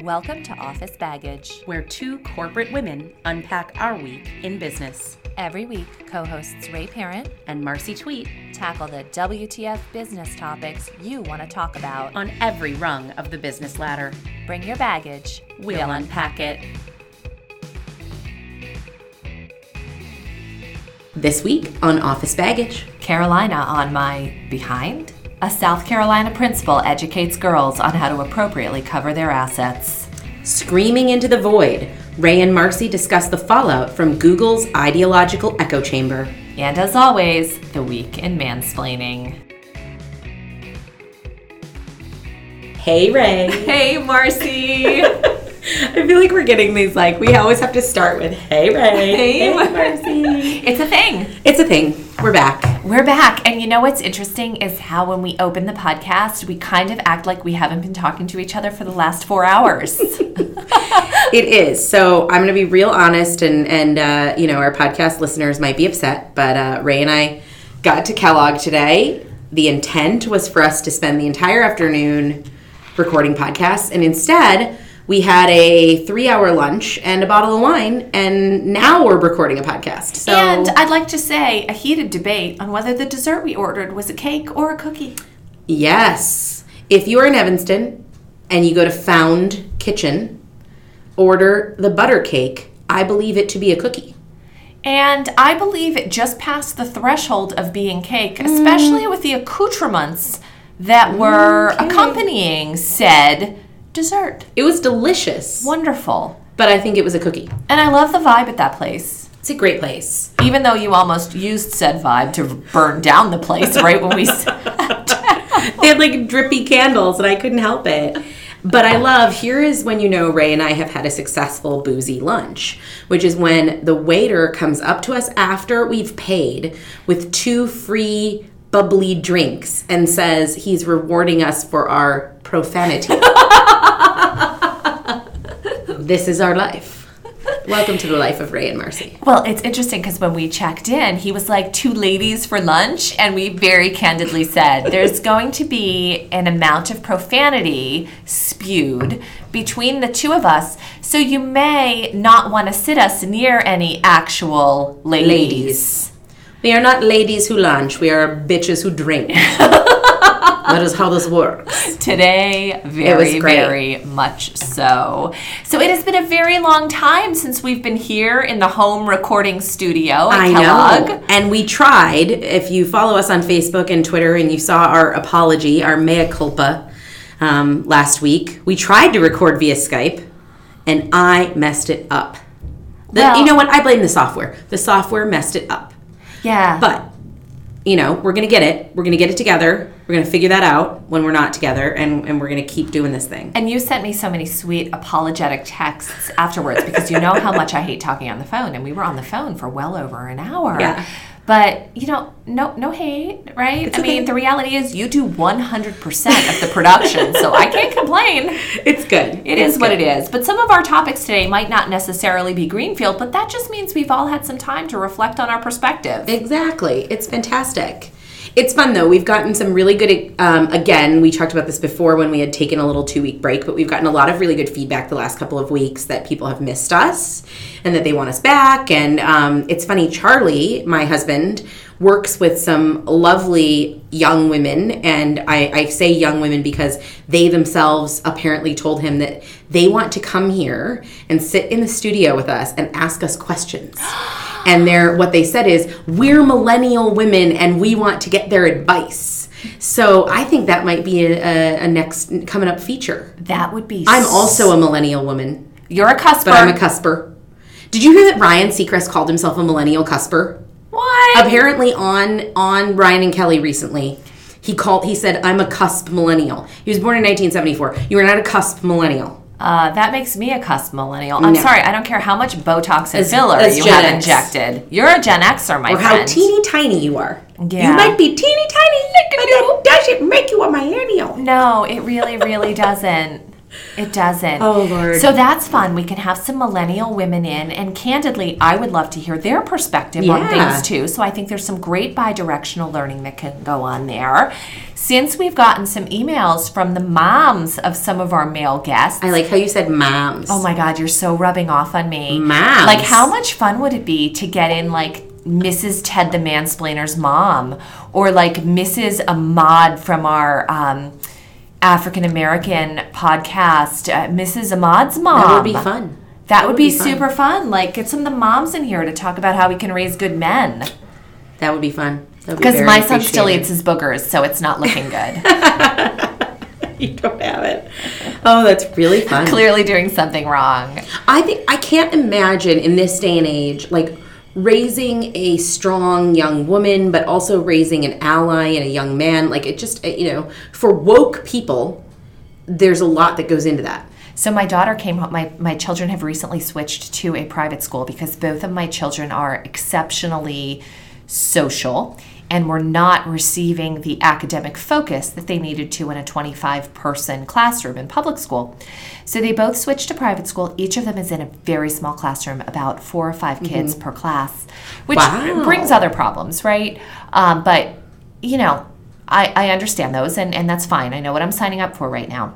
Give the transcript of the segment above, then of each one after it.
Welcome to Office Baggage. where two corporate women unpack our week in business. Every week, co hosts Ray Parent And Marcy Tweet tackle the WTF business topics you want to talk about. on every rung of the business ladder. Bring your baggage, We'll unpack it. This week on Office Baggage. Carolina on my behind. A South Carolina principal educates girls on how to appropriately cover their assets. Screaming into the void, Ray and Marcy discuss the fallout from Google's ideological echo chamber. And as always, the week in mansplaining. Hey, Ray. Hey, Marcy! I feel like we're getting these like we always have to start with "Hey Ray, Hey, Marcy." it's a thing. It's a thing. We're back. We're back. And you know what's interesting is how when we open the podcast, we kind of act like we haven't been talking to each other for the last four hours. It is. So I'm going to be real honest, and and uh, you know our podcast listeners might be upset, but uh, Ray and I got to Kellogg today. The intent was for us to spend the entire afternoon recording podcasts, and instead we had a three-hour lunch and a bottle of wine, and now we're recording a podcast. So and I'd like to say a heated debate on whether the dessert we ordered was a cake or a cookie. Yes. If you are in Evanston and you go to Found Kitchen, order the butter cake. I believe it to be a cookie. And I believe it just passed the threshold of being cake, especially mm. with the accoutrements that were Okay. accompanying said dessert. It was delicious, Wonderful. but I think it was a cookie. And I love the vibe at that place. It's a great place. Even though you almost used said vibe to burn down the place right when we sat They had like drippy candles and I couldn't help it. But I love here is when you know Ray and I have had a successful boozy lunch, which is when the waiter comes up to us after we've paid with two free bubbly drinks and says he's rewarding us for our profanity. this is our life. Welcome to the life of Ray and Marcy. Well, it's interesting because when we checked in, he was like two ladies for lunch, and we very candidly said there's going to be an amount of profanity spewed between the two of us, so you may not want to sit us near any actual ladies. Ladies. We are not ladies who lunch, we are bitches who drink. that is how this works. Today, very, very much so. So it has been a very long time since we've been here in the home recording studio at I Kellogg. know. And we tried. If you follow us on Facebook and Twitter and you saw our apology, our mea culpa um, last week, we tried to record via Skype and I messed it up. The, Well- you know what? I blame the software. The software messed it up. Yeah. But, you know, we're going to get it. We're going to get it together. We're going to figure that out when we're not together and, and we're going to keep doing this thing. And you sent me so many sweet apologetic texts afterwards because you know how much I hate talking on the phone, and we were on the phone for well over an hour. Yeah. But you know, no, no hate, right? I mean, the reality is you do one hundred percent of the production, so I can't complain. It's good. It is what it is. But some of our topics today might not necessarily be greenfield, but that just means we've all had some time to reflect on our perspective. Exactly. It's fantastic. It's fun though. We've gotten some really good. Um, again, we talked about this before when we had taken a little two week break, but we've gotten a lot of really good feedback the last couple of weeks that people have missed us and that they want us back. And um, it's funny, Charlie, my husband, works with some lovely young women, and I, I say young women because they themselves apparently told him that they want to come here and sit in the studio with us and ask us questions. and they're what they said is we're millennial women and we want to get their advice so i think that might be a, a, a next coming up feature That would be. i'm also a millennial woman You're a cusper. but i'm a cusper did you hear that ryan seacrest called himself a millennial cusper what? apparently on on ryan and kelly recently he called he said i'm a cusp millennial he was born in 1974 you are not a cusp millennial Uh, that makes me a cusp millennial. I'm No. sorry, I don't care how much Botox and As- filler as you Gen have X. injected. You're a Gen Xer, my friend. or how teeny tiny you are Yeah. you might be teeny tiny but that doesn't make you a millennial no, it really, really doesn't. It doesn't. Oh, Lord. So that's fun. We can have some millennial women in, and candidly, I would love to hear their perspective on things too. So I think there's some great bi-directional learning that can go on there. Since we've gotten some emails from the moms of some of our male guests, I like how you said moms. Oh my God, you're so rubbing off on me. Moms. Like, how much fun would it be to get in, like, Mrs. Ted the Mansplainer's mom, or like Mrs. Ahmad from our um, African American podcast, uh, Mrs. Ahmad's mom? That would be fun. That, would, be, be fun. super fun. Like, get some of the moms in here to talk about how we can raise good men. That would be fun. That be Because my son still eats his boogers, so it's not looking good. You don't have it. Oh, that's really fun. Clearly doing something wrong. I think I can't imagine in this day and age, like raising a strong young woman, but also raising an ally and a young man. Like it just, you know, for woke people, there's a lot that goes into that. So my daughter came home. My my children have recently switched to a private school because both of my children are exceptionally social and were not receiving the academic focus that they needed to in a 25 person classroom in public school. So they both switched to private school. Each of them is in a very small classroom, about four or 5 kids per class, which Wow. brings other problems, right? Um, but you know, I, I understand those, and, and that's fine. I know what I'm signing up for right now.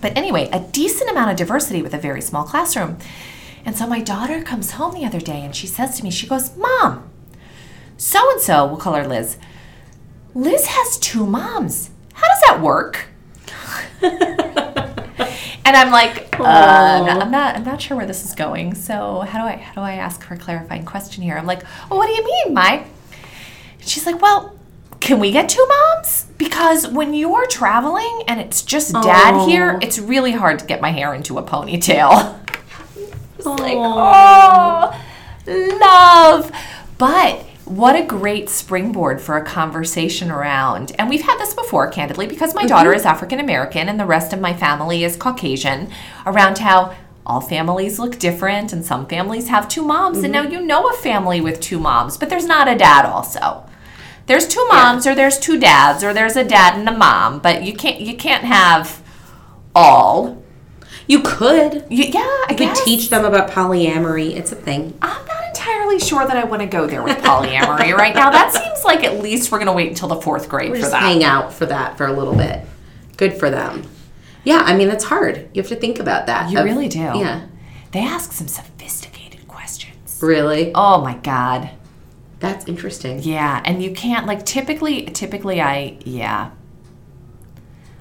But anyway, a decent amount of diversity with a very small classroom. And so my daughter comes home the other day and she says to me, she goes, Mom, so and so, we'll call her Liz. Liz has two moms. How does that work? and I'm like, uh, I'm not, I'm not sure where this is going. So how do I, how do I ask her a clarifying question here? I'm like, well, what do you mean, Mike? She's like, well, can we get two moms? Because when you're traveling and it's just dad Aw. here, it's really hard to get my hair into a ponytail. It's like, oh, love. But what a great springboard for a conversation around. And we've had this before, candidly, because my mm-hmm. daughter is African American and the rest of my family is Caucasian, around how all families look different and some families have two moms. And now mm-hmm. you know a family with two moms, but there's not a dad also. There's two moms or there's two dads or there's a dad and a mom, but you can't you can't have all. You could. You, yeah, I You could teach them about polyamory. It's a thing. I'm not entirely sure that I want to go there with polyamory right now. That seems like at least we're going to wait until the fourth grade for Just that. hang out for that for a little bit. Good for them. Yeah, I mean that's hard. You have to think about that. You of- really do. Yeah. They ask some sophisticated questions. Really? Oh my god. That's interesting. Yeah, and you can't like typically typically I yeah.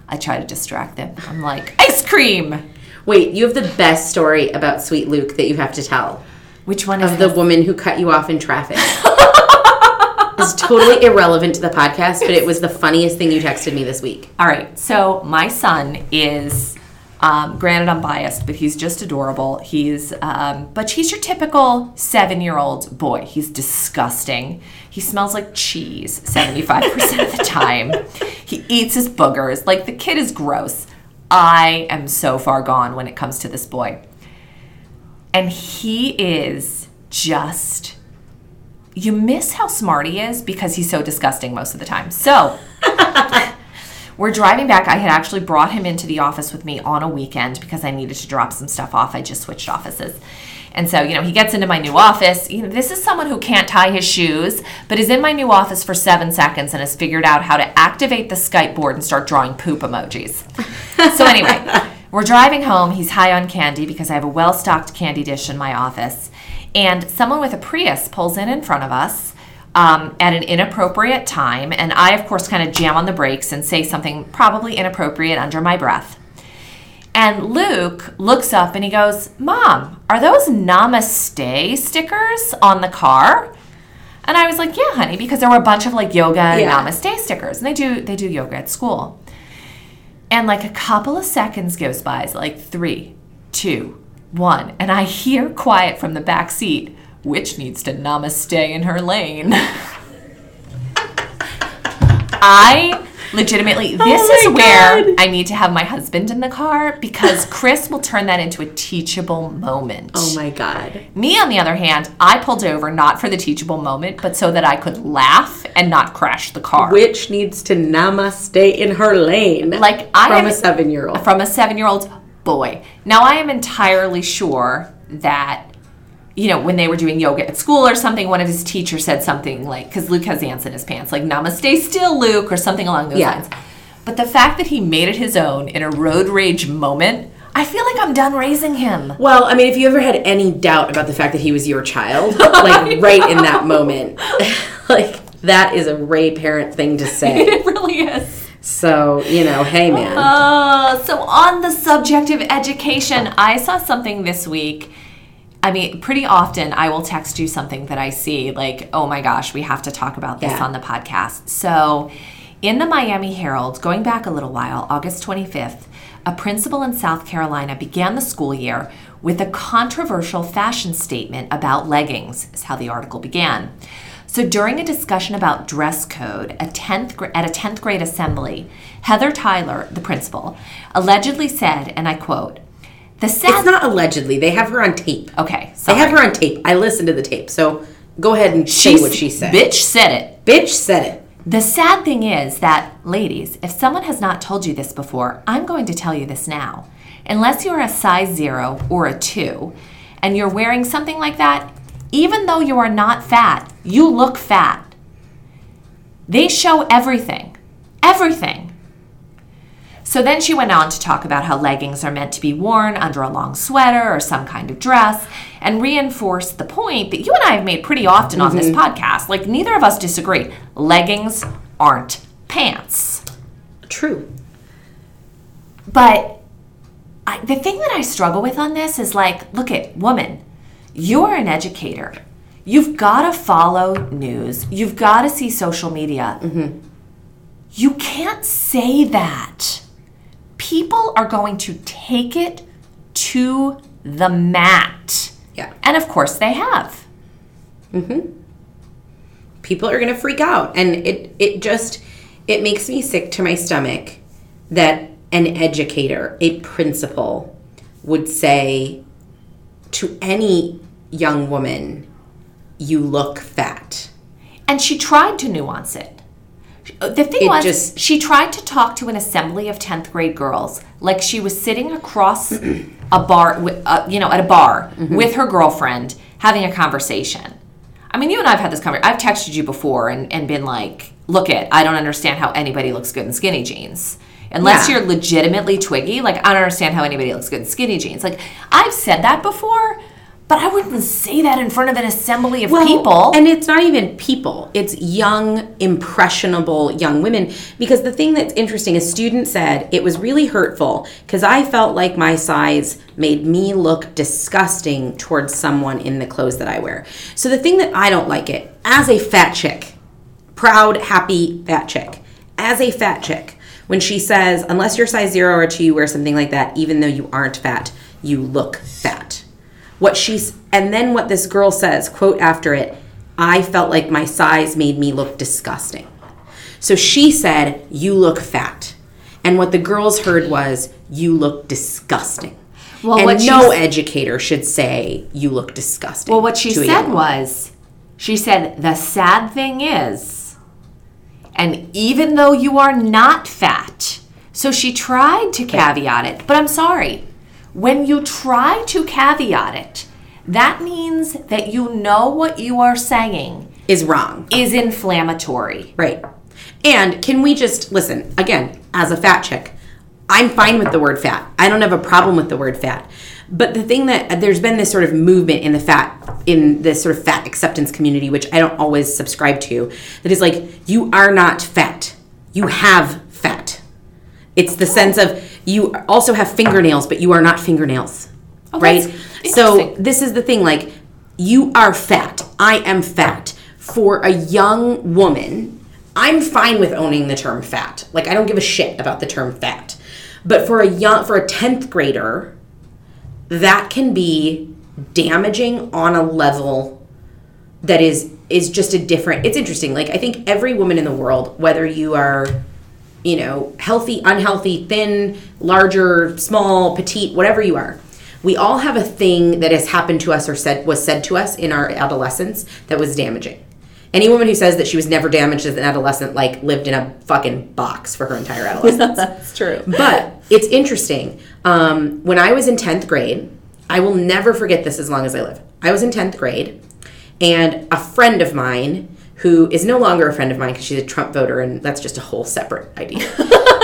I try to distract them. I'm like, "Ice cream." Wait, you have the best story about Sweet Luke that you have to tell. Which one is Of the woman who cut you off in traffic. it's totally irrelevant to the podcast, but it was the funniest thing you texted me this week. All right. So my son is, um, granted, I'm biased, but he's just adorable. He's, um, but he's your typical seven-year-old boy. He's disgusting. He smells like cheese 75% of the time. He eats his boogers. Like the kid is gross. I am so far gone when it comes to this boy. And he is just you miss how smart he is because he's so disgusting most of the time. So, we're driving back. I had actually brought him into the office with me on a weekend because I needed to drop some stuff off. I just switched offices. And so, you know, he gets into my new office. You know, this is someone who can't tie his shoes, but is in my new office for seven seconds and has figured out how to activate the Skype board and start drawing poop emojis. so, anyway, we're driving home. He's high on candy because I have a well stocked candy dish in my office. And someone with a Prius pulls in in front of us um, at an inappropriate time. And I, of course, kind of jam on the brakes and say something probably inappropriate under my breath. And Luke looks up and he goes, Mom, are those namaste stickers on the car? And I was like, Yeah, honey, because there were a bunch of like yoga and Yeah. namaste stickers. And they do they do yoga at school. And like a couple of seconds goes by, it's like three, two, one. And I hear quiet from the back seat, which needs to namaste in her lane. I legitimately, oh this Oh is where God. I need to have my husband in the car because Chris will turn that into a teachable moment. Oh my god. Me, on the other hand, I pulled over not for the teachable moment, but so that I could laugh and not crash the car. Which needs to namaste in her lane. Like, I from am- a seven year old. from a seven year old boy. Now, I am entirely sure that, you know, when they were doing yoga at school or something, one of his teachers said something like, because Luke has ants in his pants, like, namaste still, Luke, or something along those Yeah. lines. But the fact that he made it his own in a road rage moment, I feel like I'm done raising him. Well, I mean, if you ever had any doubt about the fact that he was your child, like right in that moment, like that is a Ray parent thing to say. It really is. So, you know, hey man. Uh, so on the subject of education, I saw something this week. I mean, pretty often I will text you something that I see, like, oh my gosh, we have to talk about this Yeah. on the podcast. So, in the Miami Herald, going back a little while, August 25th, a principal in South Carolina began the school year with a controversial fashion statement about leggings, is how the article began. So during a discussion about dress code a 10th, at a 10th grade assembly, Heather Taylor, the principal, allegedly said, and I quote, the sad... It's not allegedly. They have her on tape. okay, Sorry. They have her on tape. I listened to the tape. So go ahead and say She's- what she said. Bitch said it. Bitch said it. The sad thing is that, ladies, if someone has not told you this before, I'm going to tell you this now. Unless you're a size zero or a two, and you're wearing something like that, even though you are not fat, you look fat. They show everything. Everything. So then she went on to talk about how leggings are meant to be worn under a long sweater or some kind of dress and reinforced the point that you and I have made pretty often on this mm-hmm. podcast. Like, neither of us disagree. Leggings aren't pants. True. But I, the thing that I struggle with on this is like, look at woman, you're an educator. You've got to follow news. You've got to see social media. Mm-hmm. You can't say that. People are going to take it to the mat. Yeah. And of course they have. Mm-hmm. people are going to freak out and it it just it makes me sick to my stomach that an educator a principal would say to any young woman you look fat And she tried to nuance it. The thing It was, just- she tried to talk to an assembly of 10th grade girls like she was sitting across a bar, uh, you know, at a bar Mm-hmm. with her girlfriend having a conversation. I mean, you and I have had this conversation. I've texted you before and, and been like, look it, I don't understand how anybody looks good in skinny jeans. Unless Yeah. you're legitimately twiggy, like, I don't understand how anybody looks good in skinny jeans. Like, I've said that before, but I wouldn't say that in front of an assembly of people. And it's not even people, it's young, impressionable young women. Because the thing that's interesting, a student said it was really hurtful because I felt like my size made me look disgusting towards someone in the clothes that I wear. So the thing that I don't like it, as a fat chick, proud, happy fat chick, as a fat chick, when she says, unless you're size zero or two, you wear something like that, even though you aren't fat, you look fat. What she's, and then what this girl says, quote after it, I felt like my size made me look disgusting. So she said, You look fat. And what the girls heard was, You look disgusting. Well, and what no educator should say, You look disgusting. Well, what she said was, she said, the sad thing is, and even though you are not fat, so she tried to caveat it, but I'm sorry, when you try to caveat it, that means that you know what you are saying is wrong. is inflammatory. Right. And can we just listen again, as a fat chick, I'm fine with the word fat. I don't have a problem with the word fat. But the thing that there's been this sort of movement in the fat, in this sort of fat acceptance community, which I don't always subscribe to, that is like, you are not fat. You have fat. It's the sense of you also have fingernails, but you are not fingernails. Oh, right? that's So this is the thing like, you are fat. I am fat. For a young woman, I'm fine with owning the term fat. Like I don't give a shit about the term fat. But for a young for a 10th grader, that can be damaging on a level that is is just a different it's interesting like i think every woman in the world whether you are you know healthy unhealthy thin larger small petite whatever you are we all have a thing that has happened to us or said was said to us in our adolescence that was damaging Any woman who says that she was never damaged as an adolescent, like, lived in a fucking box for her entire adolescence. That's true. but it's interesting. Um, when I was in 10th grade, I will never forget this as long as I live. I was in 10th grade, and a friend of mine, who is no longer a friend of mine because she's a Trump voter, and that's just a whole separate idea.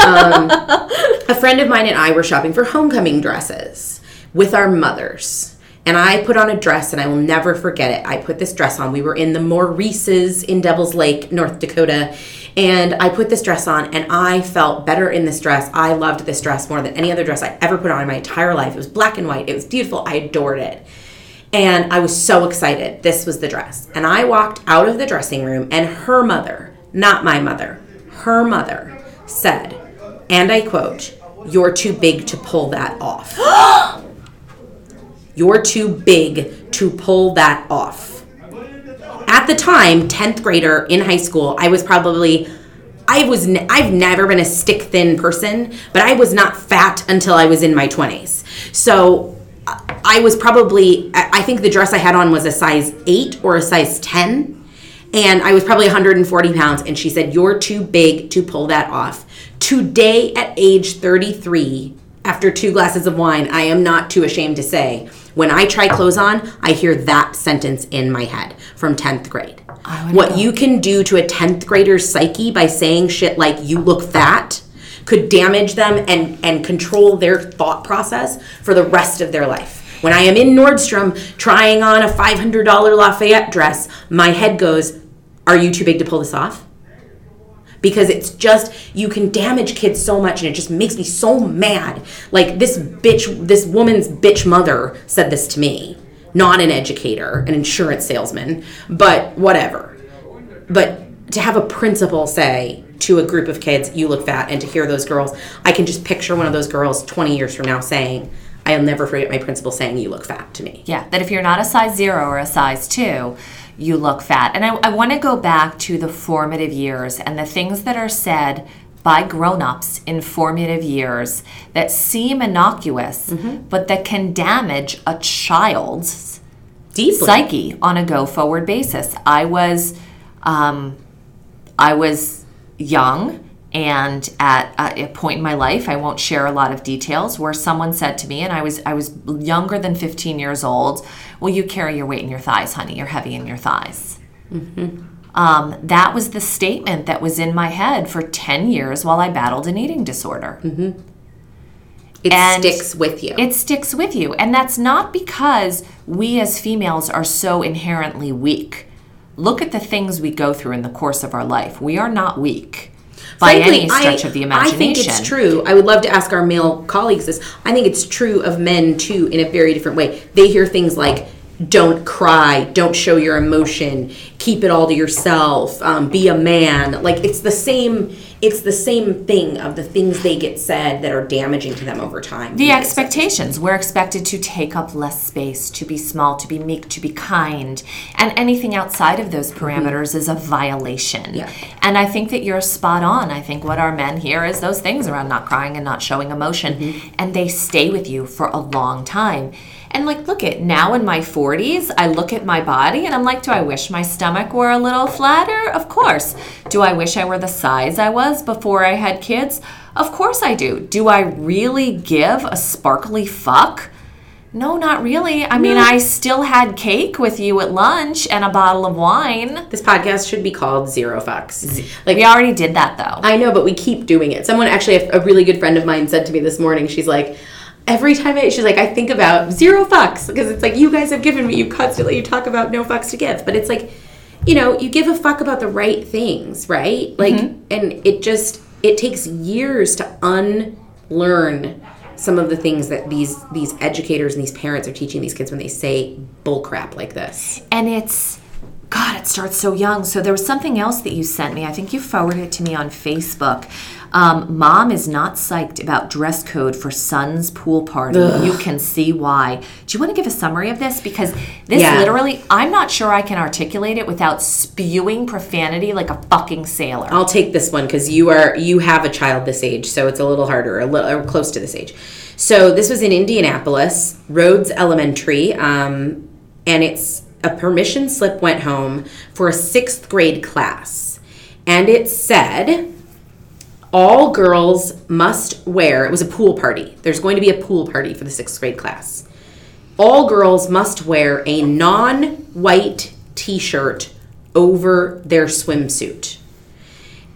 um, a friend of mine and I were shopping for homecoming dresses with our mothers. And I put on a dress, and I will never forget it. I put this dress on. We were in the Maurice's in Devil's Lake, North Dakota. And I put this dress on, and I felt better in this dress. I loved this dress more than any other dress I ever put on in my entire life. It was black and white, it was beautiful. I adored it. And I was so excited. This was the dress. And I walked out of the dressing room, and her mother, not my mother, her mother said, and I quote, You're too big to pull that off. You're too big to pull that off. At the time, 10th grader in high school, I was probably I was ne- I've never been a stick thin person, but I was not fat until I was in my 20s. So I was probably I think the dress I had on was a size 8 or a size 10 and I was probably 140 pounds and she said you're too big to pull that off. Today at age 33 after two glasses of wine, I am not too ashamed to say when I try clothes on, I hear that sentence in my head from 10th grade. What you can do to a 10th grader's psyche by saying shit like you look fat could damage them and and control their thought process for the rest of their life. When I am in Nordstrom trying on a $500 Lafayette dress, my head goes, "Are you too big to pull this off?" because it's just you can damage kids so much and it just makes me so mad like this bitch this woman's bitch mother said this to me not an educator an insurance salesman but whatever but to have a principal say to a group of kids you look fat and to hear those girls i can just picture one of those girls 20 years from now saying i'll never forget my principal saying you look fat to me Yeah, that if you're not a size zero or a size two, you look fat. And I, I want to go back to the formative years and the things that are said by grown-ups in formative years that seem innocuous but that can damage a child's deeply psyche on a go forward basis. I was um, I was young and at a point in my life I won't share a lot of details where someone said to me and I was I was younger than 15 years old well you carry your weight in your thighs honey. You're heavy in your thighs. Um, that was the statement that was in my head for 10 years while I battled an eating disorder. It and sticks with you. it sticks with you. And that's not because we as females are so inherently weak. Look at the things we go through in the course of our life. We are not weak by Frankly, any stretch I, of the imagination. I think it's true. I would love to ask our male colleagues this. I think it's true of men too in a very different way. They hear things like don't cry, don't show your emotion, keep it all to yourself, um, be a man. Like it's the same it's the same thing of the things they get said that are damaging to them over time. The expectations. We're expected to take up less space, to be small, to be meek, to be kind. And anything outside of those parameters is a violation. Mm-hmm. Yeah. And I think that you're spot on. I think what our men hear is those things around not crying and not showing emotion. Mm-hmm. And they stay with you for a long time. And like, look at now in my 40s, I look at my body and I'm like, do I wish my stomach were a little flatter? Of course. Do I wish I were the size I was before I had kids? Of course I do. Do I really give a sparkly fuck? No, not really. I mean, I still had cake with you at lunch and a bottle of wine. This podcast should be called Zero Fucks. Like We already did that though. I know, but we keep doing it. Someone actually, a, a really good friend of mine said to me this morning, she's like, every time I, she's like, I think about zero fucks because it's like, you guys have given me, you constantly, you talk about no fucks to give. But it's like, you know, you give a fuck about the right things, right? Like, mm-hmm. and it just, it takes years to unlearn some of the things that these these educators and these parents are teaching these kids when they say bullcrap like this. And it's, God, it starts so young. So there was something else that you sent me. I think you forwarded it to me on Facebook. Um, Mom is not psyched about dress code for son's pool party. You can see why. Do you want to give a summary of this? Because this Yeah. literally, I'm not sure I can articulate it without spewing profanity like a fucking sailor. I'll take this one because you are you have a child this age, so it's a little harder, a little or close to this age. So this was in Indianapolis, Rhodes Elementary, um, and it's a permission slip went home for a sixth grade class, and it said all girls must wear, it was a pool party. There's going to be a pool party for the sixth grade class. All girls must wear a non white t shirt over their swimsuit.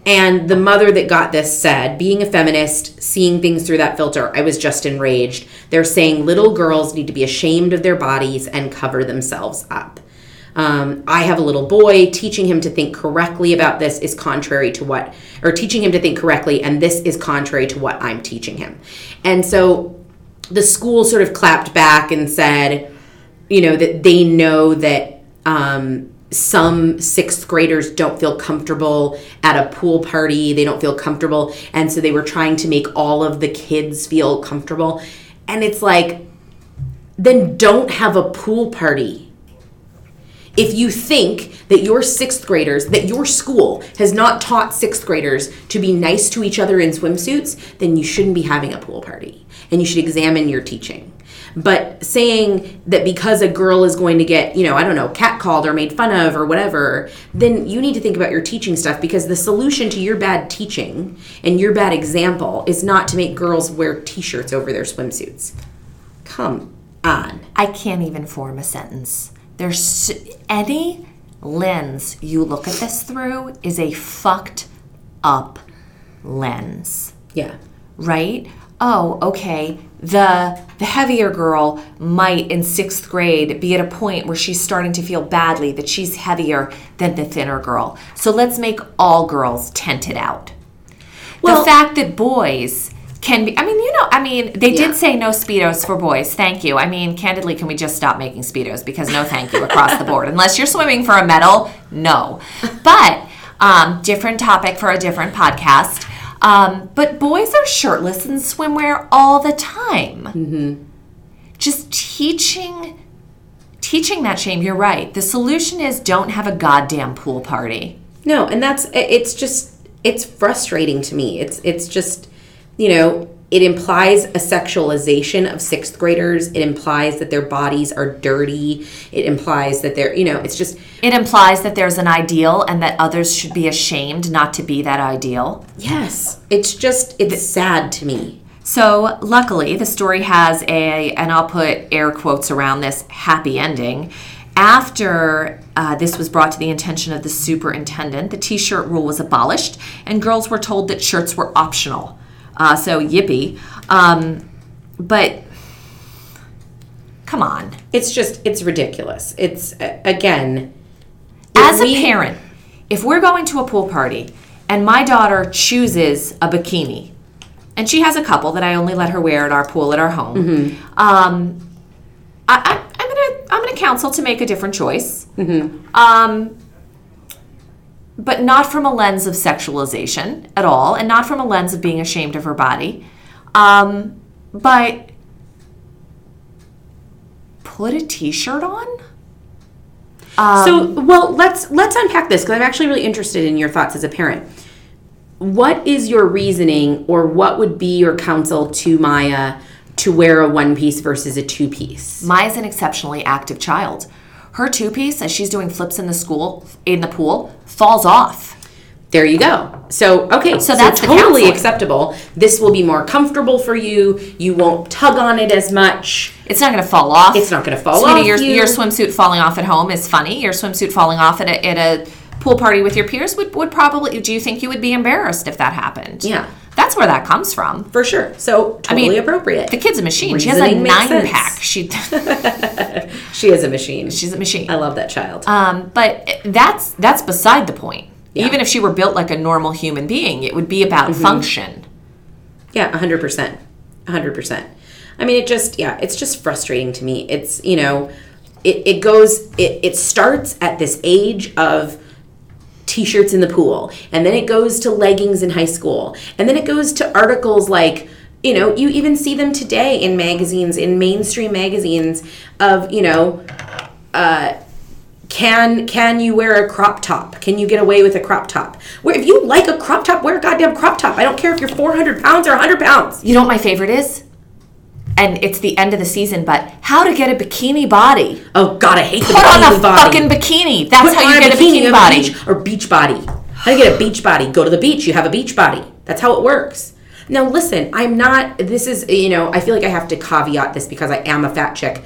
And the mother that got this said, being a feminist, seeing things through that filter, I was just enraged. They're saying little girls need to be ashamed of their bodies and cover themselves up. Um, I have a little boy. Teaching him to think correctly about this is contrary to what, or teaching him to think correctly, and this is contrary to what I'm teaching him. And so the school sort of clapped back and said, you know, that they know that um, some sixth graders don't feel comfortable at a pool party. They don't feel comfortable. And so they were trying to make all of the kids feel comfortable. And it's like, then don't have a pool party. If you think that your sixth graders, that your school has not taught sixth graders to be nice to each other in swimsuits, then you shouldn't be having a pool party. And you should examine your teaching. But saying that because a girl is going to get, you know, I don't know, catcalled or made fun of or whatever, then you need to think about your teaching stuff because the solution to your bad teaching and your bad example is not to make girls wear t shirts over their swimsuits. Come on. I can't even form a sentence. There's any lens you look at this through is a fucked up lens, Yeah. right? Oh, okay. The the heavier girl might in 6th grade be at a point where she's starting to feel badly that she's heavier than the thinner girl. So let's make all girls tented out. Well- the fact that boys can be I mean, you know, I mean, they Yeah. did say no speedos for boys. Thank you. I mean, candidly, can we just stop making speedos because no thank you across the board. Unless you're swimming for a medal, no. But um, different topic for a different podcast. Um, but boys are shirtless in swimwear all the time. Mm-hmm. Just teaching teaching that shame. You're right. The solution is don't have a goddamn pool party. No, and that's it's just it's frustrating to me. It's it's just you know it implies a sexualization of sixth graders. It implies that their bodies are dirty. It implies that they're you know it's just It implies that there's an ideal and that others should be ashamed not to be that ideal. yes, it's just it's sad to me. So, luckily, the story has a, and I'll put air quotes around this, happy ending. After uh, this was brought to the attention of the superintendent, the t shirt rule was abolished, and girls were told that shirts were optional. Uh, so, yippee. Um, but come on. It's just it's ridiculous. It's uh, again As a parent, if we're going to a pool party and my daughter chooses a bikini, and she has a couple that I only let her wear at our pool at our home, Mm-hmm. um, I, I, I'm gonna I'm gonna counsel to make a different choice, Mm-hmm. um, but not from a lens of sexualization at all, and not from a lens of being ashamed of her body, um, but put a t-shirt on. so well let's let's unpack this because i'm actually really interested in your thoughts as a parent what is your reasoning or what would be your counsel to maya to wear a one piece versus a two piece Maya's an exceptionally active child. Her two piece, as she's doing flips in the school in the pool, falls off. there you go so okay so, that's the totally acceptable this will be more comfortable for you you won't tug on it as much It's not going to fall off. It's not gonna fall Sweetie, off Your, you. your swimsuit falling off at home is funny. Your swimsuit falling off at a, at a pool party with your peers would, would probably. Do you think you would be embarrassed if that happened? Yeah. That's where that comes from. for sure so totally mean, appropriate The kid's a machine. she has a nine sense. pack. She, she is a machine she's a machine. i love that child Um, but that's that's beside the point. Yeah. Even if she were built like a normal human being, it would be about Mm-hmm. function. Yeah, 100%. 100%. I mean, it just, yeah, it's just frustrating to me. It's, you know, it, it goes, it, it starts at this age of t shirts in the pool, and then it goes to leggings in high school, and then it goes to articles like, you know, you even see them today in magazines, in mainstream magazines, of, you know, uh, can can you wear a crop top? Can you get away with a crop top? Where if you like a crop top, wear a goddamn crop top. I don't care if you're 400 pounds or 100 pounds. You know what my favorite is? And it's the end of the season, but how to get a bikini body. Oh God, I hate the Put on a body. fucking bikini. That's Put how you get a bikini, bikini body. beach- or beach body. How to get a beach body? Go to the beach. You have a beach body. That's how it works. Now listen, I'm not. This is you know. I feel like I have to caveat this because I am a fat chick.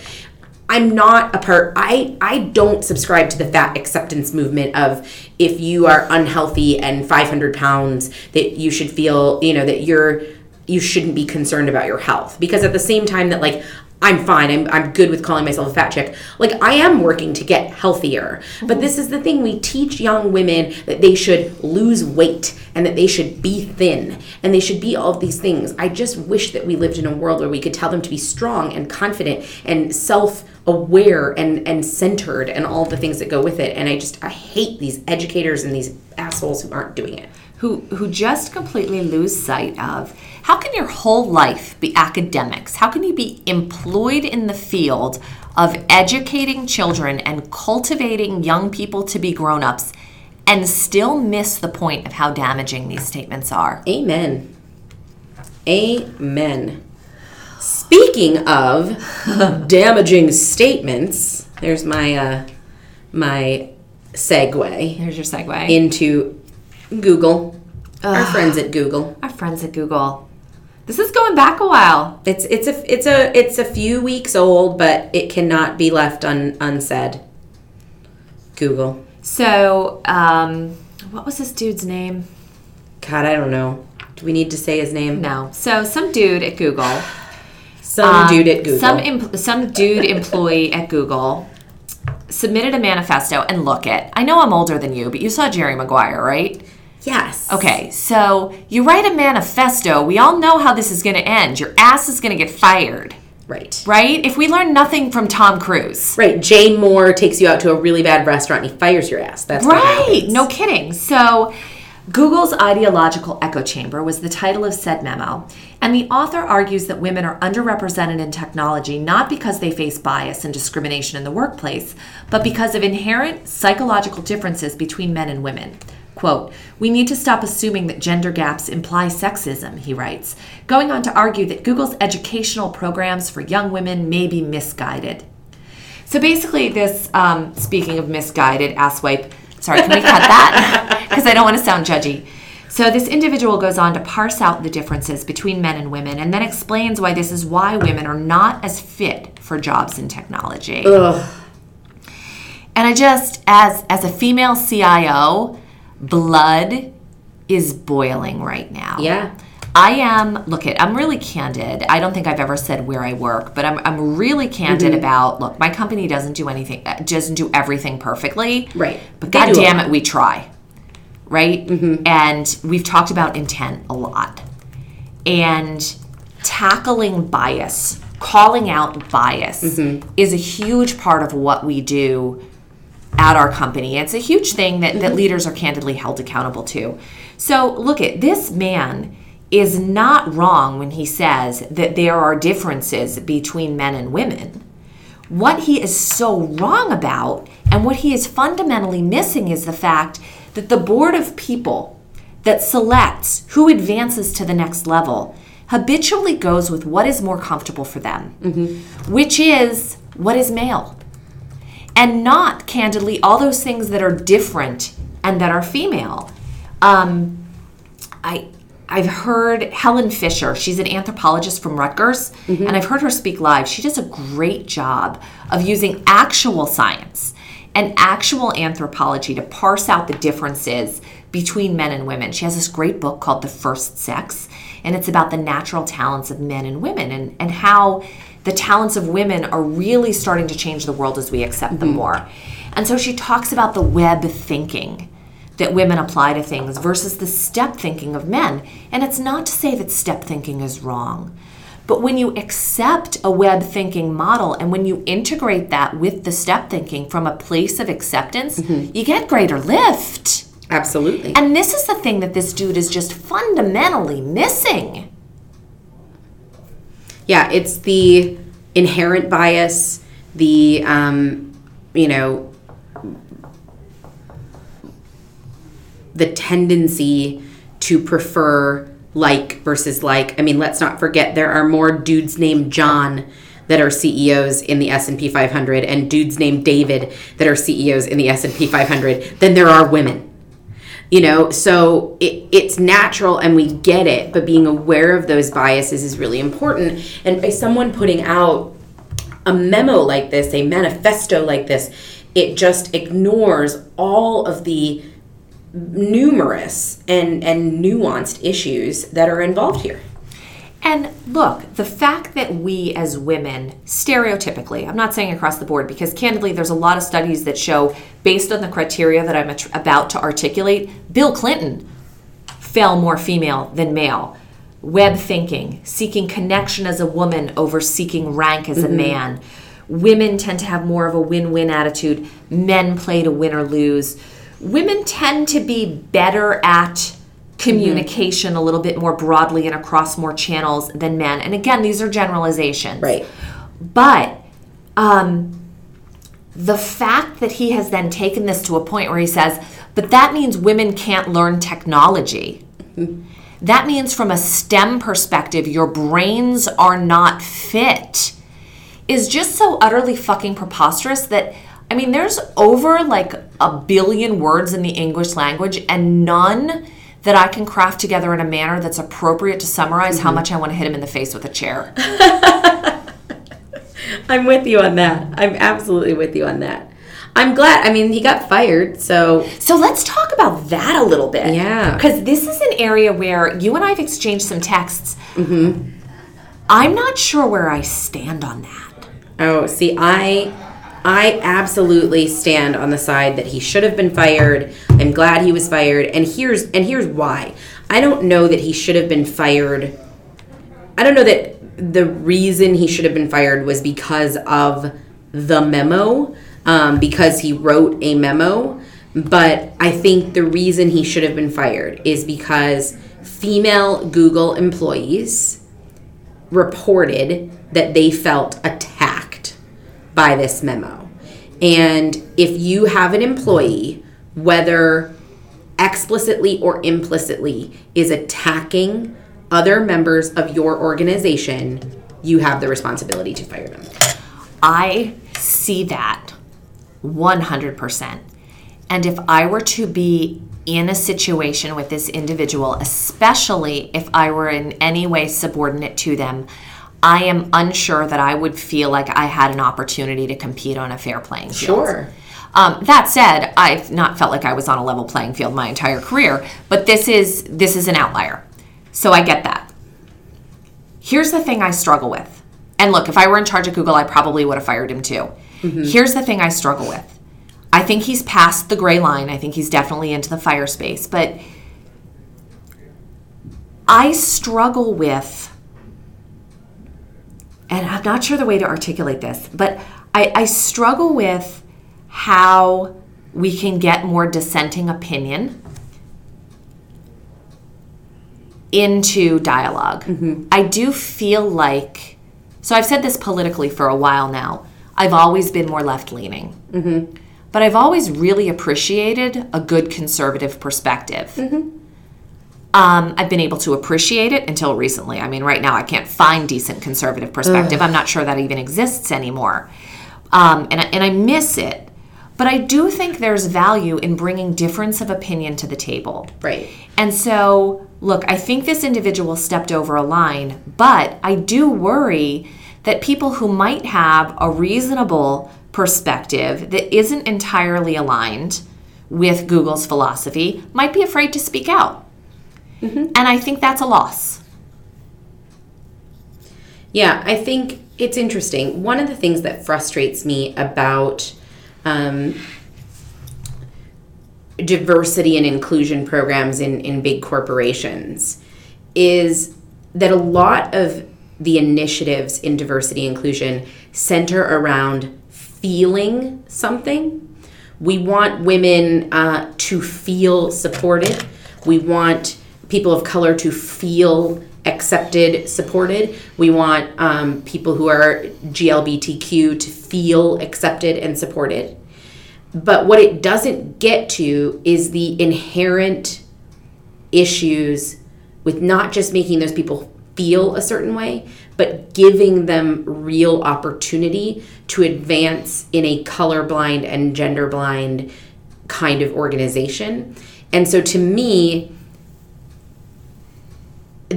I'm not a part. I I don't subscribe to the fat acceptance movement of if you are unhealthy and 500 pounds that you should feel you know that you're you shouldn't be concerned about your health because at the same time that like I'm fine. I'm, I'm good with calling myself a fat chick. Like, I am working to get healthier. But this is the thing we teach young women that they should lose weight and that they should be thin and they should be all of these things. I just wish that we lived in a world where we could tell them to be strong and confident and self aware and, and centered and all the things that go with it. And I just, I hate these educators and these assholes who aren't doing it. who who just completely lose sight of how can your whole life be academics? How can you be employed in the field of educating children and cultivating young people to be grown-ups and still miss the point of how damaging these statements are? Amen. Amen. Speaking of damaging statements, there's my uh, my segue Here's your segue. into Google. Our friends at Google. Our friends at Google. This is going back a while. It's it's a it's a it's a few weeks old, but it cannot be left un, unsaid. Google. So, um, what was this dude's name? God, I don't know. Do we need to say his name? No. So, some dude at Google. Some Um, dude at Google. Some em- some dude employee at Google submitted a manifesto and look it. I know I'm older than you, but you saw Jerry Maguire, right? yes. Okay, so you write a manifesto. We all know how this is going to end. Your ass is going to get fired, Right. right? If we learn nothing from Tom Cruise. Right. Jay Mohr takes you out to a really bad restaurant and he fires your ass. That's Right. No kidding. So, Google's ideological echo chamber was the title of said memo, and the author argues that women are underrepresented in technology not because they face bias and discrimination in the workplace, but because of inherent psychological differences between men and women. Quote, we need to stop assuming that gender gaps imply sexism, he writes, going on to argue that Google's educational programs for young women may be misguided. So basically, this, um, speaking of misguided asswipe, sorry, can we cut that? Because I don't want to sound judgy. So this individual goes on to parse out the differences between men and women and then explains why this is why women are not as fit for jobs in technology. Ugh. And I just, as as a female CIO, blood is boiling right now. Yeah. I am, look it, I'm really candid. I don't think I've ever said where I work, but I'm, I'm really candid Mm-hmm. about, look, my company doesn't do anything, uh, doesn't do everything perfectly. Right. But They God damn it, we try. Right? Mm-hmm. And we've talked about intent a lot. And tackling bias, calling out bias Mm-hmm. is a huge part of what we do at our company. It's a huge thing that, that leaders are candidly held accountable to. So, look at this man is not wrong when he says that there are differences between men and women. What he is so wrong about and what he is fundamentally missing is the fact that the board of people that selects who advances to the next level habitually goes with what is more comfortable for them, which is what is male and not candidly all those things that are different and that are female. Um, I I've heard Helen Fisher. She's an anthropologist from Rutgers, and I've heard her speak live. She does a great job of using actual science and actual anthropology to parse out the differences between men and women. She has this great book called The First Sex, and it's about the natural talents of men and women and, and how the talents of women are really starting to change the world as we accept them mm-hmm. more. And so she talks about the web thinking that women apply to things versus the step thinking of men. And it's not to say that step thinking is wrong. But when you accept a web thinking model and when you integrate that with the step thinking from a place of acceptance, you get greater lift. Absolutely. And this is the thing that this dude is just fundamentally missing. Yeah, it's the inherent bias, the um, you know, the tendency to prefer like versus like. I mean, let's not forget there are more dudes named John that are CEOs in the S&P 500 and dudes named David that are CEOs in the S&P 500 than there are women. You know, so it, it's natural and we get it, but being aware of those biases is really important. And by someone putting out a memo like this, a manifesto like this, it just ignores all of the numerous and, and nuanced issues that are involved here. And look, the fact that we as women, stereotypically, I'm not saying across the board, because candidly, there's a lot of studies that show, based on the criteria that I'm about to articulate, Bill Clinton fell more female than male. Web thinking, seeking connection as a woman over seeking rank as a Mm-hmm. man. Women tend to have more of a win win attitude, men play to win or lose. Women tend to be better at communication a little bit more broadly and across more channels than men. And again, these are generalizations. Right. But um, the fact that he has then taken this to a point where he says, but that means women can't learn technology. That means, from a STEM perspective, your brains are not fit, is just so utterly fucking preposterous that, I mean, there's over like a billion words in the English language and none that I can craft together in a manner that's appropriate to summarize how much I want to hit him in the face with a chair. I'm with you on that. I'm absolutely with you on that. I'm glad. I mean, he got fired, so So let's talk about that a little bit. Yeah. Because this is an area where you and I have exchanged some texts. Mm-hmm. I'm not sure where I stand on that. oh, see, I I absolutely stand on the side that he should have been fired. I'm glad he was fired, and here's and here's why. I don't know that he should have been fired. I don't know that the reason he should have been fired was because of the memo, um, because he wrote a memo. But I think the reason he should have been fired is because female Google employees reported that they felt attacked by this memo. And if you have an employee, whether explicitly or implicitly, is attacking other members of your organization, you have the responsibility to fire them. I see that 100%. And if I were to be in a situation with this individual, especially if I were in any way subordinate to them, I am unsure that I would feel like I had an opportunity to compete on a fair playing field. Sure. Um, that said, I've not felt like I was on a level playing field my entire career, but this is this is an outlier, so I get that. Here's the thing I struggle with, and look, if I were in charge of Google, I probably would have fired him too. Here's the thing I struggle with. I think he's past the gray line. I think he's definitely into the fire space, but I struggle with and I'm not sure the way to articulate this, but I, I struggle with how we can get more dissenting opinion into dialog mm-hmm. I do feel like, so I've said this politically for a while now. I've always been more left leaning, mm-hmm. but I've always really appreciated a good conservative perspective. Mm-hmm. Um, I've been able to appreciate it until recently. I mean, right now I can't find decent conservative perspective. I'm not sure that even exists anymore, um, and I- and I miss it. But I do think there's value in bringing difference of opinion to the table. Right. And so, look, I think this individual stepped over a line, but I do worry that people who might have a reasonable perspective that isn't entirely aligned with Google's philosophy might be afraid to speak out. And I think that's a loss. Yeah, I think it's interesting. One of the things that frustrates me about um, diversity and inclusion programs in, in big corporations is that a lot of the initiatives in diversity inclusion center around feeling something. We want women uh, to feel supported. We want people of color to feel accepted, supported. We want um, people who are GLBTQ to feel accepted and supported. But what it doesn't get to is the inherent issues with not just making those people feel a certain way, but giving them real opportunity to advance in a colorblind and genderblind kind of organization. And so to me,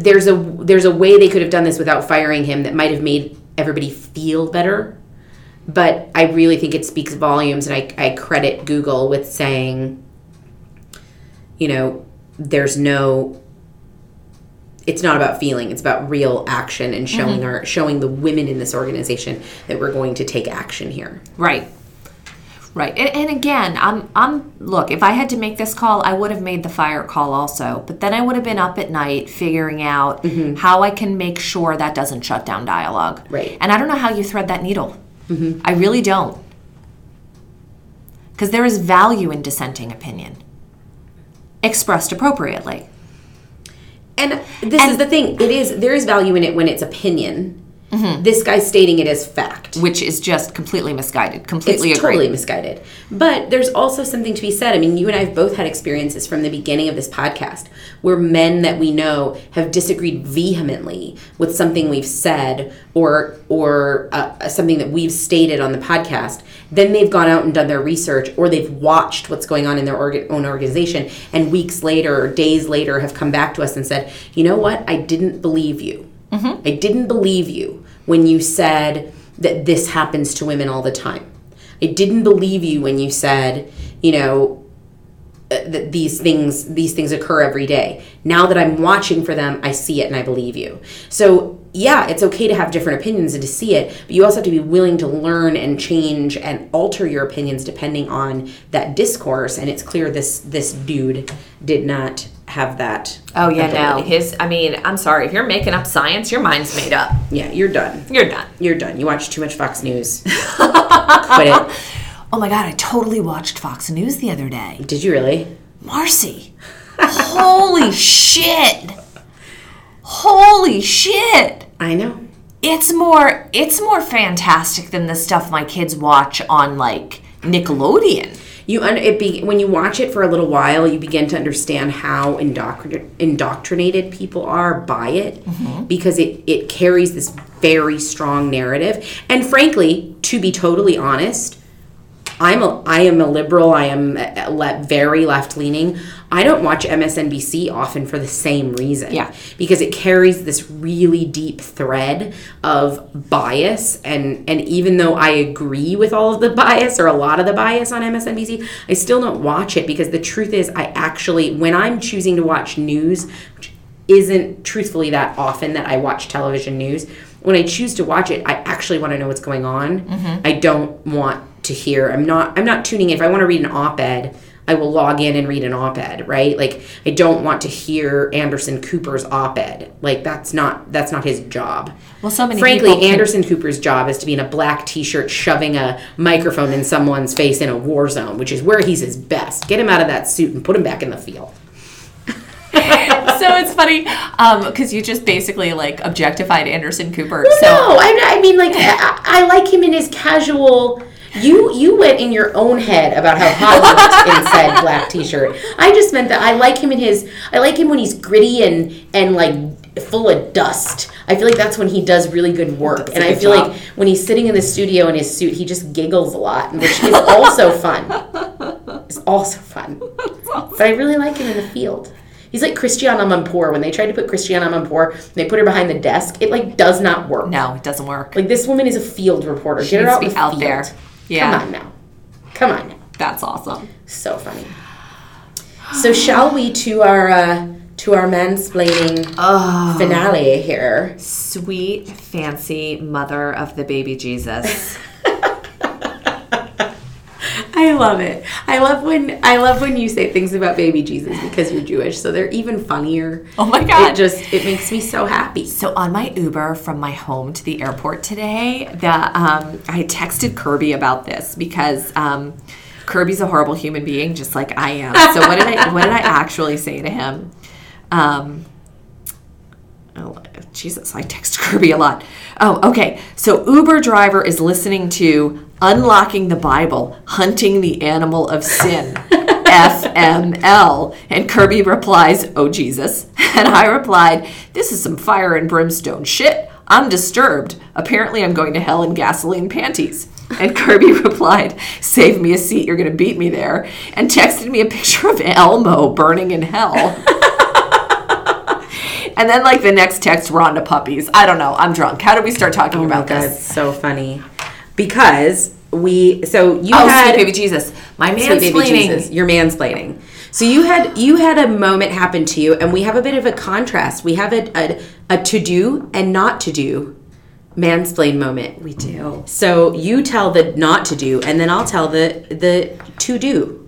there's a there's a way they could have done this without firing him that might have made everybody feel better. But I really think it speaks volumes, and I, I credit Google with saying, you know, there's no it's not about feeling it's about real action and showing mm-hmm. our showing the women in this organization that we're going to take action here Right. Right. And, and again, I'm I'm look, if I had to make this call, I would have made the fire call also. But then I would have been up at night figuring out mm-hmm. how I can make sure that doesn't shut down dialogue. Right. And I don't know how you thread that needle. Mm-hmm. I really don't. Because there is value in dissenting opinion. Expressed appropriately. and this is the thing it is there is value in it when it's opinion Mm-hmm. this guy's stating it as fact Which is just completely misguided. Completely it's totally misguided. But there's also something to be said. I mean, you and I have both had experiences from the beginning of this podcast where men that we know have disagreed vehemently with something we've said or or uh, something that we've stated on the podcast. Then they've gone out and done their research, or they've watched what's going on in their orga- own organization, and weeks later or days later have come back to us and said, "You know what? I didn't believe you." I didn't believe you when you said that this happens to women all the time. I didn't believe you when you said, you know, uh, that these things these things occur every day. Now that I'm watching for them, I see it and I believe you. So, yeah, it's okay to have different opinions and to see it, but you also have to be willing to learn and change and alter your opinions depending on that discourse and it's clear this this dude did not have that. Oh yeah, no. His I mean, I'm sorry, if you're making up science, your mind's made up. Yeah, you're done. You're done. You're done. You watch too much Fox News. Quit it. Oh my god, I totally watched Fox News the other day. Did you really? Marcy. Holy shit. Holy shit. I know. It's more it's more fantastic than the stuff my kids watch on like Nickelodeon. You un- it be when you watch it for a little while, you begin to understand how indoctrin- indoctrinated people are by it mm-hmm. because it it carries this very strong narrative. And frankly, to be totally honest, I'm a I am a liberal. I am uh, uh, le- very left leaning. I don't watch MSNBC often for the same reason. Yeah. because it carries this really deep thread of bias, and and even though I agree with all of the bias or a lot of the bias on MSNBC, I still don't watch it because the truth is, I actually when I'm choosing to watch news, which isn't truthfully that often that I watch television news. When I choose to watch it, I actually want to know what's going on. Mm-hmm. I don't want to hear. I'm not. I'm not tuning in. If I want to read an op-ed, I will log in and read an op-ed. Right? Like I don't want to hear Anderson Cooper's op-ed. Like that's not. That's not his job. Well, so many Frankly, can- Anderson Cooper's job is to be in a black T-shirt, shoving a microphone in someone's face in a war zone, which is where he's his best. Get him out of that suit and put him back in the field. so it's funny um, because you just basically like objectified Anderson Cooper. so no, I, I mean, like, I, I like him in his casual. You you went in your own head about how hot he looked in said black T-shirt. I just meant that I like him in his. I like him when he's gritty and and like full of dust. I feel like that's when he does really good work. And a I good feel job. like when he's sitting in the studio in his suit, he just giggles a lot, which is also fun. It's also fun. But I really like him in the field. He's like Christiane Amanpour. When they tried to put Christiane Amanpour, they put her behind the desk. It like does not work. no, it doesn't work. Like this woman is a field reporter. Get her needs out, to be the out field. there. Yeah. Come on now. Come on now. That's awesome. So funny. So shall we to our uh, to our mansplaining Oh. finale here? Sweet, fancy mother of the baby Jesus. I love it. I love when I love when you say things about baby Jesus because you're Jewish, so they're even funnier. Oh my God. It just it makes me so happy. So on my Uber from my home to the airport today, the um, I texted Kirby about this because um, Kirby's a horrible human being, just like I am. So what did I what did I actually say to him? Um, oh, Jesus, I text Kirby a lot. Oh, okay. So Uber driver is listening to Unlocking the Bible, Hunting the Animal of Sin FML. And Kirby replies, Oh Jesus. And I replied, This is some fire and brimstone shit. I'm disturbed. Apparently, I'm going to hell in gasoline panties. And Kirby replied, Save me a seat, you're going to beat me there. And texted me a picture of Elmo burning in hell. And then, like, the next text, we're on to puppies. I don't know. I'm drunk. How do we start talking Oh about god, this? so funny. Because we so you Oh, had sweet baby Jesus. My Sweet baby Jesus, mansplaining. you're mansplaining. So you had you had a moment happen to you, and we have a bit of a contrast. We have a a, a to do and not to do mansplain moment. We do. So you tell the not to do, and then I'll tell the the to do.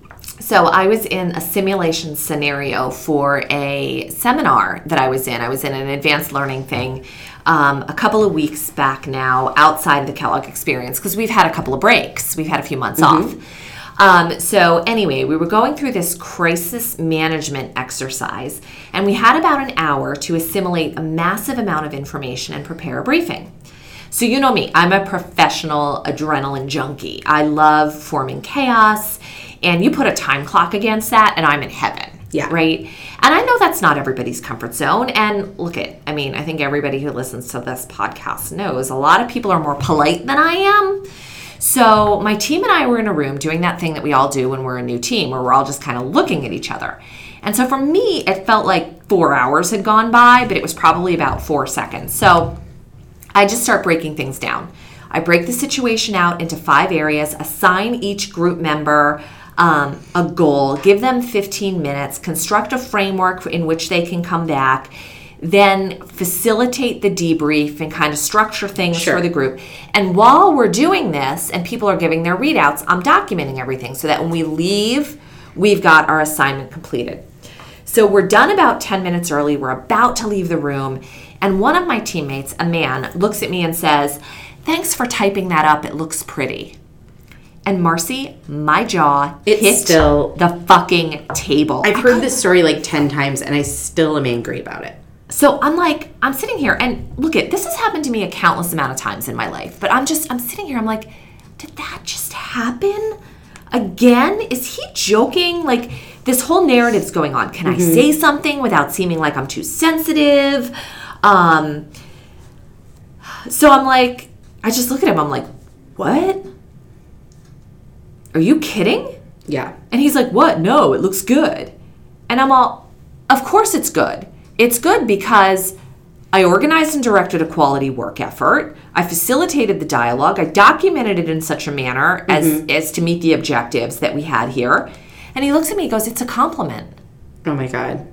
So I was in a simulation scenario for a seminar that I was in. I was in an advanced learning thing um, a couple of weeks back now outside of the Kellogg experience because we've had a couple of breaks. We've had a few months off. Um, so anyway, we were going through this crisis management exercise, and we had about an hour to assimilate a massive amount of information and prepare a briefing. So you know me, I'm a professional adrenaline junkie. I love forming chaos, and you put a time clock against that, and I'm in heaven. Yeah. Right. And I know that's not everybody's comfort zone. And look at, I mean, I think everybody who listens to this podcast knows a lot of people are more polite than I am. So my team and I were in a room doing that thing that we all do when we're a new team, where we're all just kind of looking at each other. And so for me, it felt like four hours had gone by, but it was probably about four seconds. So I just start breaking things down. I break the situation out into five areas, assign each group member um, a goal, give them 15 minutes, construct a framework in which they can come back, then facilitate the debrief and kind of structure things Sure. for the group. And while we're doing this and people are giving their readouts, I'm documenting everything so that when we leave, we've got our assignment completed. So we're done about 10 minutes early. We're about to leave the room. And one of my teammates, a man, looks at me and says, Thanks for typing that up. It looks pretty. And Marcy, my jaw It's hit still- the fucking table. I've heard this story like ten times, and I still am angry about it. So I'm like, I'm sitting here and look at this has happened to me a countless amount of times in my life. But I'm just, I'm sitting here, I'm like, did that just happen? Again? Is he joking? Like, this whole narrative's going on. Can I say something without seeming like I'm too sensitive? Um, so I'm like, I just look at him, I'm like, what? Are you kidding? Yeah. And he's like, What? No, it looks good. And I'm all, Of course it's good. It's good because I organized and directed a quality work effort. I facilitated the dialogue. I documented it in such a manner as, mm-hmm. as to meet the objectives that we had here. And he looks at me and goes, It's a compliment. Oh my god.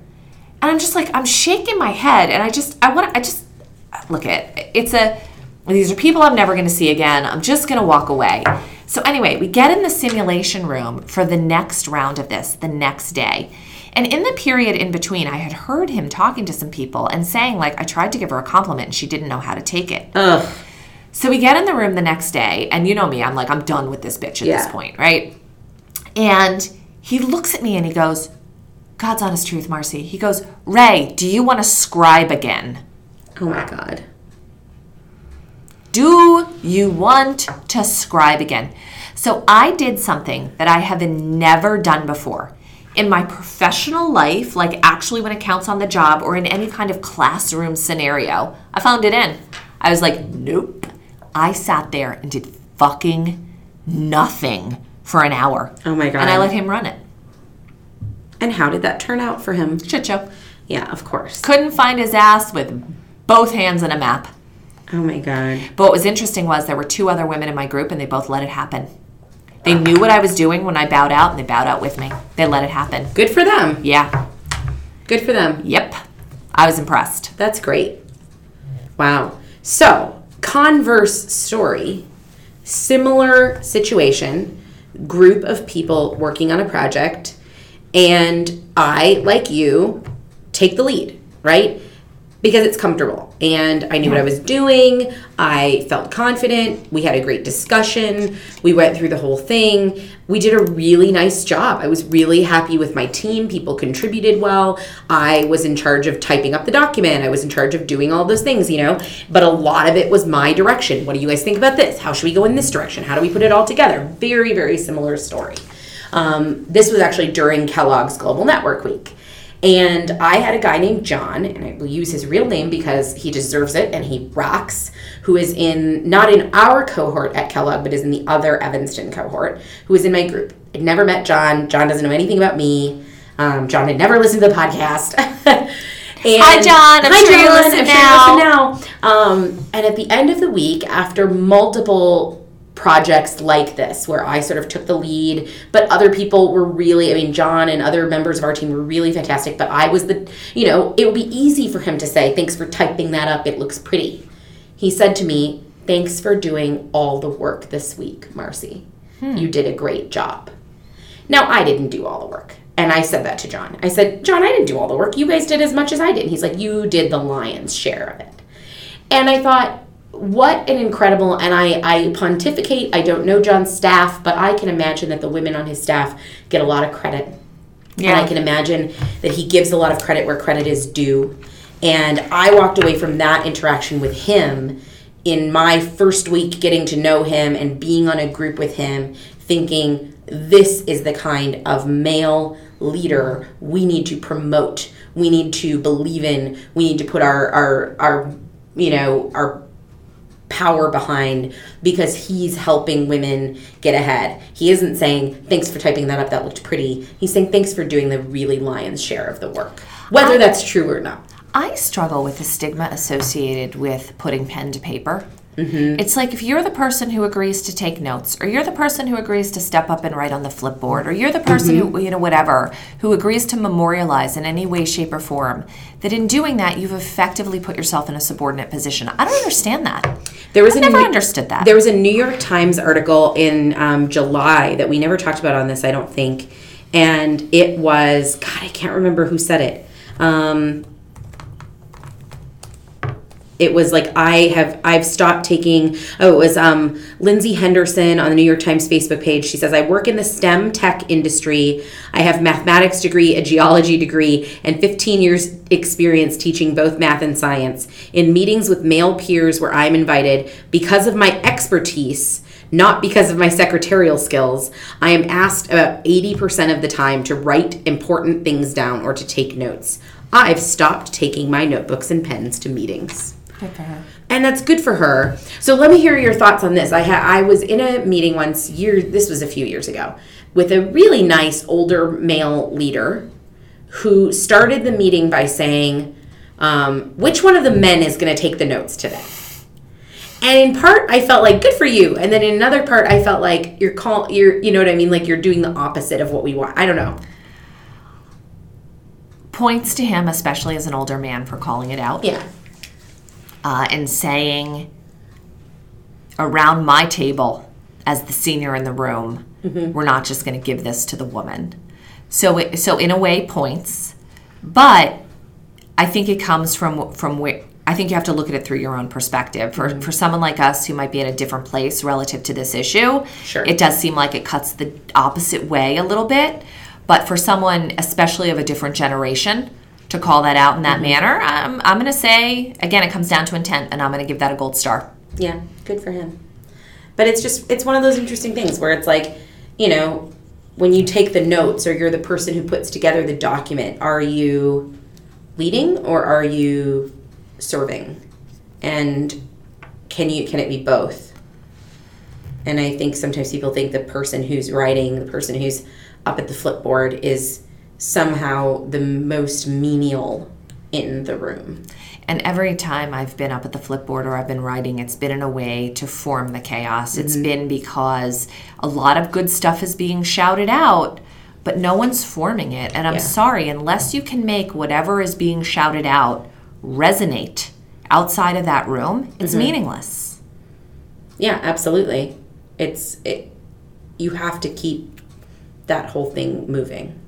And I'm just like, I'm shaking my head. And I just, I want to, I just, look at it. it's a, these are people I'm never going to see again. I'm just going to walk away. So, anyway, we get in the simulation room for the next round of this, the next day. And in the period in between, I had heard him talking to some people and saying, like, I tried to give her a compliment and she didn't know how to take it. Ugh. So we get in the room the next day, and you know me, I'm like, I'm done with this bitch at this point, right? And he looks at me and he goes, God's honest truth, Marcy. He goes, Ray, do you want to scribe again? Oh my god. Do you want to scribe again? So I did something that I have never done before. In my professional life, like actually when it counts on the job or in any kind of classroom scenario, I found it in. I was like, nope. I sat there and did fucking nothing for an hour. Oh my God. And I let him run it. And how did that turn out for him? Shit show. Yeah, of course. Couldn't find his ass with both hands in a map. Oh my god. But what was interesting was there were two other women in my group and they both let it happen. They knew what I was doing when I bowed out and they bowed out with me. They let it happen. Good for them. Yeah. Good for them. Yep. I was impressed. That's great. Wow. So, converse story, similar situation, group of people working on a project, and I, like you, take the lead, right? Because it's comfortable. And I knew what I was doing. I felt confident. We had a great discussion. We went through the whole thing. We did a really nice job. I was really happy with my team. People contributed well. I was in charge of typing up the document. I was in charge of doing all those things, you know. But a lot of it was my direction. What do you guys think about this? How should we go in this direction? How do we put it all together? Very, very similar story. Um, this was actually during Kellogg's Global Network Week. And I had a guy named John, and I will use his real name because he deserves it and he rocks, who is in, not in our cohort at Kellogg, but is in the other Evanston cohort, who is in my group. I'd never met John. John doesn't know anything about me. Um, John had never listened to the podcast. And Hi, John. I'm sure you listen I'm sure you listen now. Um, and at the end of the week, after multiple projects like this, where I sort of took the lead, but other people were really, I mean, John and other members of our team were really fantastic, but I was the, you know, it would be easy for him to say, thanks for typing that up. It looks pretty. He said to me, thanks for doing all the work this week, Marcy. Hmm. You did a great job. Now, I didn't do all the work. And I said that to John. I said, John, I didn't do all the work. You guys did as much as I did. And he's like, You did the lion's share of it. And I thought, what an incredible and I, I pontificate i don't know john's staff but i can imagine that the women on his staff get a lot of credit. Yeah. and i can imagine that he gives a lot of credit where credit is due. And i walked away from that interaction with him in my first week getting to know him and being on a group with him thinking this is the kind of male leader we need to promote. We need to believe in. We need to put our our our you know our power behind because he's helping women get ahead. He isn't saying, thanks for typing that up, that looked pretty. He's saying, thanks for doing the really lion's share of the work, whether I, that's true or not. I struggle with the stigma associated with putting pen to paper. Mm-hmm. It's like if you're the person who agrees to take notes, or you're the person who agrees to step up and write on the flipboard, or you're the person mm-hmm. who, you know, whatever, who agrees to memorialize in any way, shape, or form, that in doing that, you've effectively put yourself in a subordinate position. I don't understand that. There was I've never New, understood that. There was a New York Times article in um, July that we never talked about on this, I don't think. And it was, God, I can't remember who said it. Um, it was like I have I've stopped taking oh it was um, Lindsay Henderson on the New York Times Facebook page. She says I work in the STEM tech industry. I have mathematics degree a geology degree and 15 years experience teaching both math and science. In meetings with male peers where I'm invited because of my expertise not because of my secretarial skills I am asked about 80% of the time to write important things down or to take notes. I've stopped taking my notebooks and pens to meetings Good for her. And that's good for her. So let me hear your thoughts on this. I ha- I was in a meeting once year this was a few years ago with a really nice older male leader who started the meeting by saying, um, "Which one of the men is going to take the notes today?" And in part, I felt like good for you, and then in another part, I felt like you're call you're you know what I mean, like you're doing the opposite of what we want. I don't know. Points to him, especially as an older man, for calling it out. Yeah uh, and saying around my table as the senior in the room, mm-hmm. we're not just going to give this to the woman. So, it, so in a way, points, but I think it comes from from where I think you have to look at it through your own perspective. For mm-hmm. for someone like us who might be in a different place relative to this issue, sure. it does seem like it cuts the opposite way a little bit. But for someone, especially of a different generation, to call that out in that mm-hmm. manner. I'm, I'm going to say, again, it comes down to intent, and I'm going to give that a gold star. Yeah, good for him. But it's just, it's one of those interesting things where it's like, you know, when you take the notes or you're the person who puts together the document, are you leading or are you serving? And can you can it be both? And I think sometimes people think the person who's writing, the person who's up at the flipboard is somehow the most menial in the room. And every time I've been up at the flipboard or I've been writing, it's been in a way to form the chaos. Mm-hmm. It's been because a lot of good stuff is being shouted out, but no one's forming it. And I'm yeah. sorry, unless you can make whatever is being shouted out resonate outside of that room, it's mm-hmm. meaningless. Yeah, absolutely. It's it you have to keep that whole thing moving.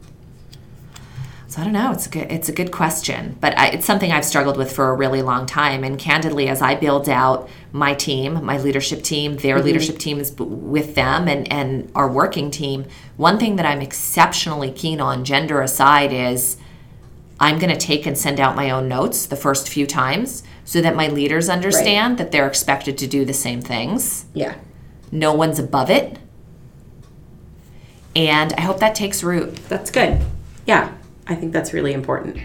So I don't know. It's a good, it's a good question, but I, it's something I've struggled with for a really long time. And candidly, as I build out my team, my leadership team, their mm-hmm. leadership team is with them, and and our working team. One thing that I'm exceptionally keen on, gender aside, is I'm going to take and send out my own notes the first few times so that my leaders understand right. that they're expected to do the same things. Yeah. No one's above it And I hope that takes root. That's good. Yeah, I think that's really important.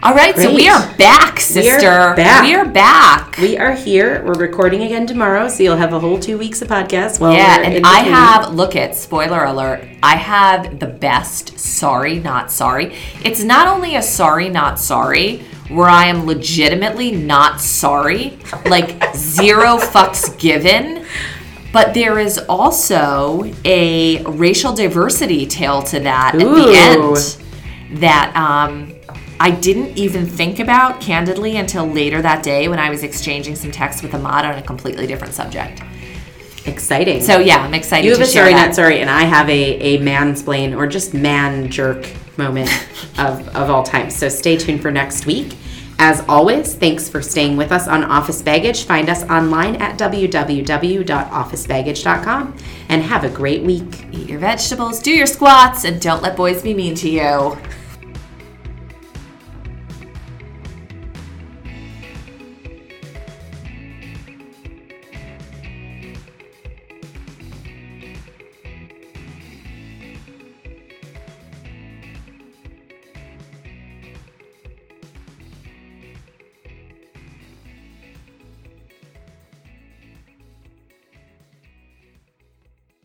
All right, so we are back, sister. back. We are back. We are here. We're recording again tomorrow, so you'll have a whole two weeks of podcast. While Yeah, and I have, look at spoiler alert, I have the best sorry, not sorry. It's not only a sorry, not sorry, where I am legitimately not sorry, like zero fucks given, but there is also a racial diversity tale to that at the end that um, I didn't even think about candidly until later that day when I was exchanging some texts with Ahmad on a completely different subject. exciting. So yeah, I'm excited you have a sorry, that. not sorry, and I have a a mansplain or just man jerk moment of of all time. So stay tuned for next week. As always, thanks for staying with us on Office Baggage. Find us online at www.officebaggage.com and have a great week. Eat your vegetables, do your squats, and don't let boys be mean to you.